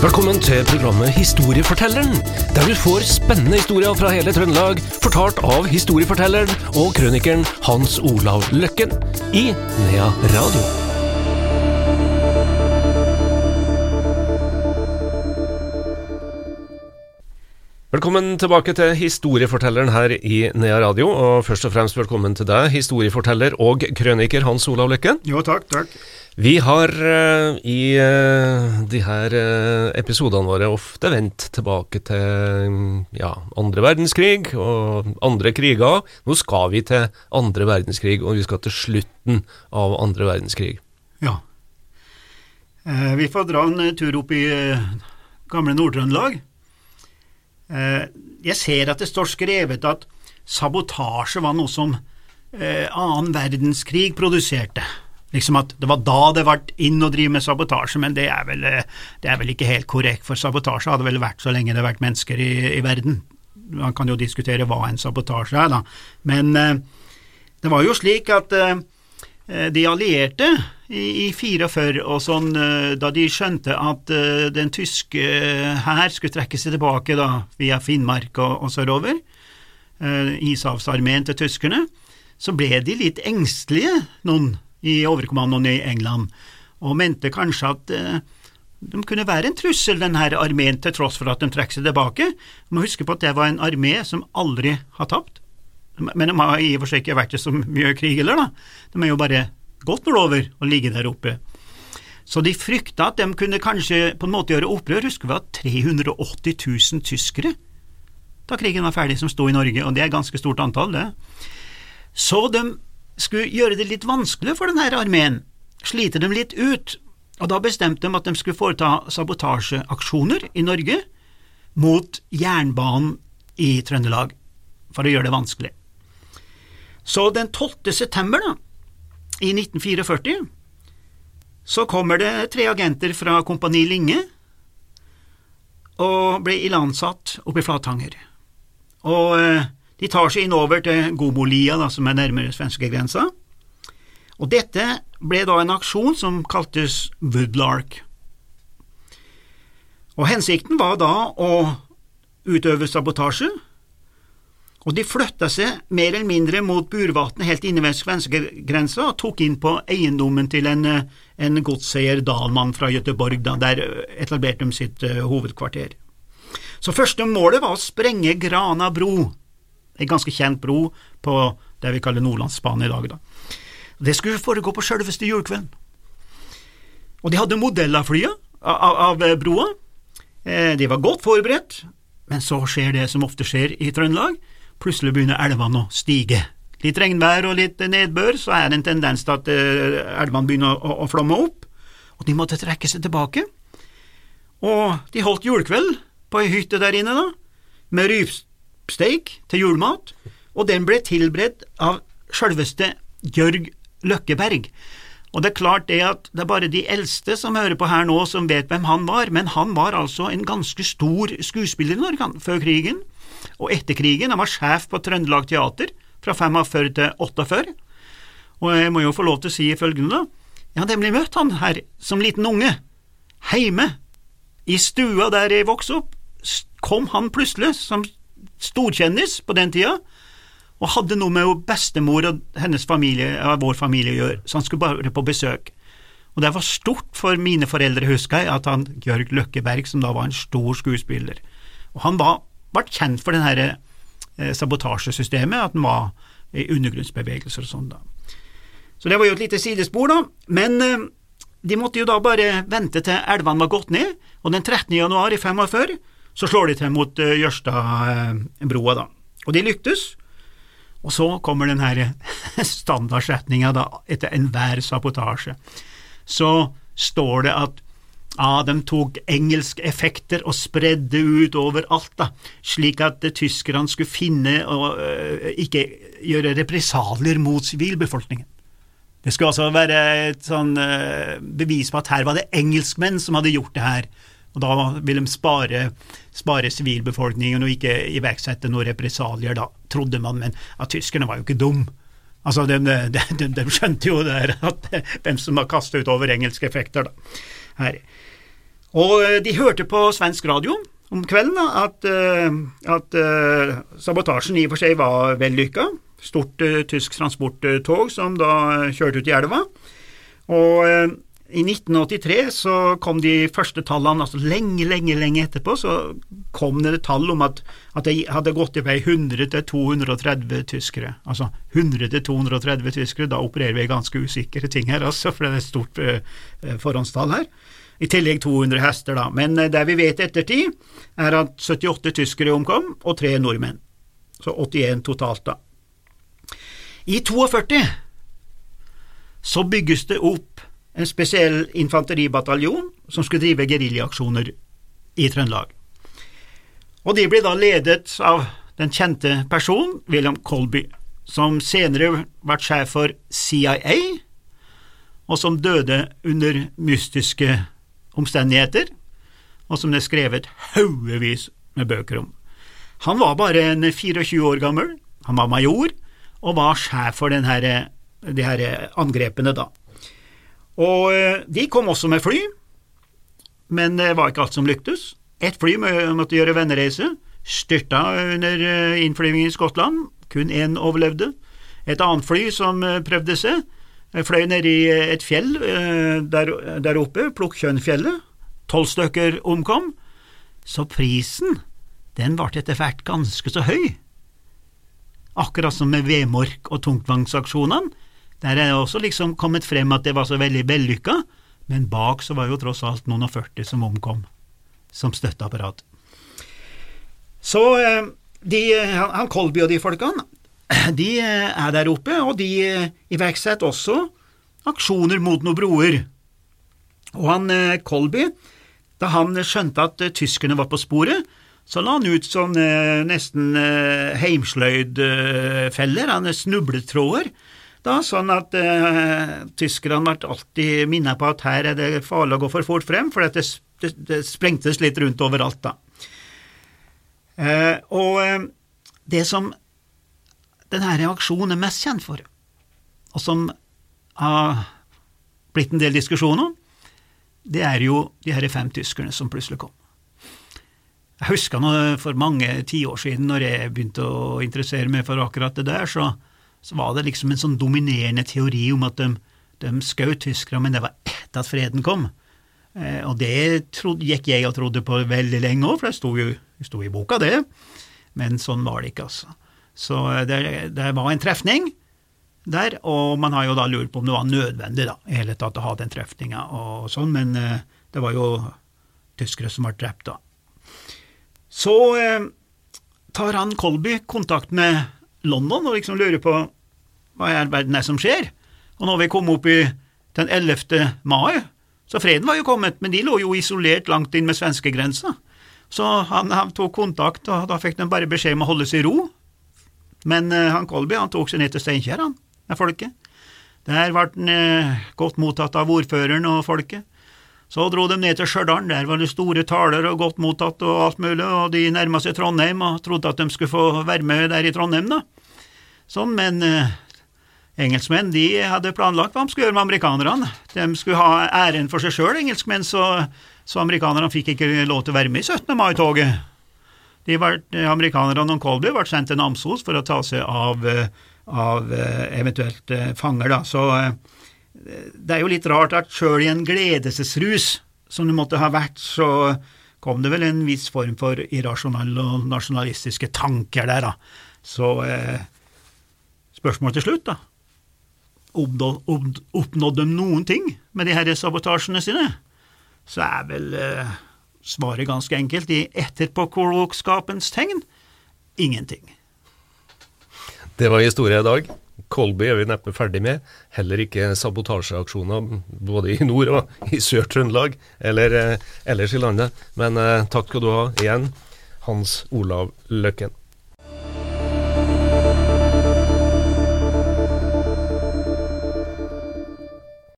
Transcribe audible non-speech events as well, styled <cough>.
Velkommen til programmet Historiefortelleren, der du får spennende historier fra hele Trøndelag, fortalt av historiefortelleren og krønikeren Hans Olav Løkken i Nea Radio. Velkommen tilbake til Historiefortelleren her i Nea Radio, og først og fremst velkommen til deg, historieforteller og krøniker Hans Olav Løkken. Jo, takk, takk. Vi har uh, i uh, de her uh, episodene våre ofte vendt tilbake til ja, andre verdenskrig og andre kriger. Nå skal vi til andre verdenskrig, og vi skal til slutten av andre verdenskrig. Ja. vi får dra en tur opp i gamle Nord-Trøndelag. jeg ser at det står skrevet at sabotasje var noe som annen verdenskrig produserte. Liksom at det var da det ble inn å drive med sabotasje, men det er, vel, det er vel ikke helt korrekt, for sabotasje hadde vel vært så lenge det har vært mennesker i, i verden. Man kan jo diskutere hva en sabotasje er, da. Men eh, det var jo slik at eh, de allierte i, i 44 og sånn, eh, da de skjønte at eh, den tyske hær skulle trekke seg tilbake da, via Finnmark og, og sørover, eh, ishavsarmeen til tyskerne, så ble de litt engstelige, noen i overkommandoen i England, og mente kanskje at eh, de kunne være en trussel, denne armeen, til tross for at de trekker seg tilbake. Du må huske på at det var en armé som aldri har tapt, men de har i og for seg ikke vært i så mye krig heller, da. De er jo bare gått nordover og ligget der oppe. Så de frykta at de kunne kanskje på en måte gjøre opprør. Husker vi at 380 000 tyskere da krigen var ferdig, som sto i Norge, og det er et ganske stort antall, det. Så de skulle gjøre det litt vanskelig for denne armeen, slite dem litt ut, og da bestemte de at de skulle foreta sabotasjeaksjoner i Norge mot jernbanen i Trøndelag, for å gjøre det vanskelig. Så den 12. september da, i 1944 så kommer det tre agenter fra Kompani Linge og ble ilandsatt oppe i Flatanger. Og eh, de tar seg innover til Gomolia, da, som er nærmere svenskegrensa, og dette ble da en aksjon som kaltes Woodlark. Og Hensikten var da å utøve sabotasje, og de flytta seg mer eller mindre mot Burvatnet helt inne ved svenskegrensa og tok inn på eiendommen til en, en godseier Dalmann fra Göteborg, da, der etablerte de sitt uh, hovedkvarter. Så første målet var å sprenge Grana bro, en ganske kjent bro på det vi kaller Nordlandsbanen i dag. Da. Det skulle foregå på sjølveste julekvelden. Og de hadde modell av flyet, av, av broa. Eh, de var godt forberedt, men så skjer det som ofte skjer i Trøndelag, plutselig begynner elvene å stige. Litt regnvær og litt nedbør, så er det en tendens til at eh, elvene begynner å, å flomme opp, og de måtte trekke seg tilbake. Og de holdt julekveld på ei hytte der inne, da, med ryvst steik til julemat, og den ble tilberedt av sjølveste Jørg Løkkeberg. Og det er klart det at det er bare de eldste som hører på her nå som vet hvem han var, men han var altså en ganske stor skuespiller i Norge før krigen, og etter krigen. Han var sjef på Trøndelag Teater fra 45 til 48. Og jeg må jo få lov til å si følgende, da. Jeg har nemlig møtt han her som liten unge. Heime, i stua der jeg vokste opp, kom han plutselig som storkjendis på den tida, og hadde noe med bestemor og hennes familie, ja, vår familie å gjøre, så han skulle bare på besøk. Og det var stort for mine foreldre, husker jeg, at han Georg Løkkeberg, som da var en stor skuespiller, og han var, ble kjent for det her eh, sabotasjesystemet, at han var i undergrunnsbevegelser og sånn, da. Så det var jo et lite sidespor, da, men eh, de måtte jo da bare vente til elvene var gått ned, og den 13. januar i 45 så slår de til mot uh, Jørstadbroa, da. Og de lyktes. Og så kommer den her <laughs> standardsetninga, da, etter enhver sabotasje. Så står det at ja, de tok engelske effekter og spredde ut over alt, da, slik at uh, tyskerne skulle finne og uh, ikke gjøre represalier mot sivilbefolkningen. Det skulle altså være et sånn uh, bevis på at her var det engelskmenn som hadde gjort det her, og Da vil de spare, spare sivilbefolkningen og ikke iverksette noen represalier, da, trodde man, men at tyskerne var jo ikke dum. Altså, de, de, de, de skjønte jo der at hvem som har ut over engelske effekter, da. Her. Og eh, de hørte på svensk radio om kvelden da, at, eh, at uh, sabotasjen i og for seg var vellykka. Stort uh, tysk transporttog som da kjørte ut i elva. Og i 1983 så kom de første tallene, altså lenge, lenge lenge etterpå, så kom det tall om at, at det hadde gått i vei 100-230 tyskere. Altså 100-230 tyskere, da opererer vi i ganske usikre ting her, altså, for det er et stort uh, forhåndstall her. I tillegg 200 hester, da. Men uh, det vi vet i ettertid, er at 78 tyskere omkom, og tre nordmenn. Så 81 totalt, da. I 42 så bygges det opp en spesiell infanteribataljon som skulle drive geriljaksjoner i Trøndelag. Og de ble da ledet av den kjente personen William Colby, som senere ble sjef for CIA, og som døde under mystiske omstendigheter, og som det er skrevet haugevis med bøker om. Han var bare en 24 år gammel, han var major, og var sjef for denne, de her angrepene, da. Og eh, de kom også med fly, men det var ikke alt som lyktes. Ett fly måtte gjøre vennereise, styrta under eh, innflyvingen i Skottland, kun én overlevde. Et annet fly som eh, prøvde seg, fløy ned i et fjell der, der oppe, Plukkjønnfjellet. Tolv stykker omkom. Så prisen, den ble etter hvert ganske så høy. Akkurat som med Vemork og tungtvannsaksjonene der er det også liksom kommet frem at det var så veldig vellykka, men bak så var jo tross alt noen og førti som omkom som støtteapparat. Så eh, de, han Kolby og de folkene, <clears throat> de eh, er der oppe, og de eh, iverksetter også aksjoner mot noen broer. Og han Kolby, da han skjønte at tyskerne var på sporet, så la han ut sånn nesten heimsløydfeller, han snubletråder, da, sånn at eh, tyskerne ble alltid minnet på at her er det farlig å gå for fort frem, for det, det, det, sprengtes litt rundt overalt da. Eh, og eh, det som denne reaksjonen er mest kjent for, og som har blitt en del diskusjon om, det er jo de her fem tyskerne som plutselig kom. Jeg husker nå for mange tiår siden, når jeg begynte å interessere meg for akkurat det der, så så var det liksom en sånn dominerende teori om at de, de skjøt tyskere, men det var etter at freden kom. Eh, og det trodde, gikk jeg og trodde på veldig lenge òg, for det sto jo sto i boka, det. Men sånn var det ikke, altså. Så eh, det, det, var en trefning der, og man har jo da lurt på om det var nødvendig da, i hele tatt å ha den trefninga og sånn, men eh, det var jo tyskere som ble drept da. Så eh, tar han Kolby kontakt med London og liksom lurer på hva i all verden er som skjer. Og når vi kom opp i den 11. mai, så freden var jo kommet, men de lå jo isolert langt inn med svenskegrensa. Så han, han, tok kontakt, og da fikk de bare beskjed om å holde seg i ro. Men uh, han Kolby han tok seg ned til Steinkjer, han, med folket. Der ble han uh, godt mottatt av ordføreren og folket. Så dro de ned til Stjørdal, der var det store taler og godt mottatt og alt mulig, og de nærma seg Trondheim og trodde at de skulle få være med der i Trondheim, da. Sånn, men eh, engelskmenn de hadde planlagt hva de skulle gjøre med amerikanerne. De skulle ha æren for seg sjøl, engelskmenn, så, så amerikanerne fikk ikke lov til å være med i 17. mai-toget. De Amerikanerne og Colby ble sendt til Namsos for å ta seg av, eh, av eh, eventuelt eh, fanger, da. Så det er jo litt rart at sjøl i en gledesrus som det måtte ha vært, så kom det vel en viss form for irrasjonelle og nasjonalistiske tanker der, da. Så eh, spørsmålet til slutt, da. Oppnådde de noen ting med de her sabotasjene sine? Så er vel eh, svaret ganske enkelt. I etterpåklokskapens tegn ingenting. Det var historie i dag. Kolby er vi neppe ferdig med. Heller ikke sabotasjeaksjoner både i nord og i Sør-Trøndelag eller eh, ellers i landet. Men eh, takk skal du ha igjen, Hans Olav Løkken.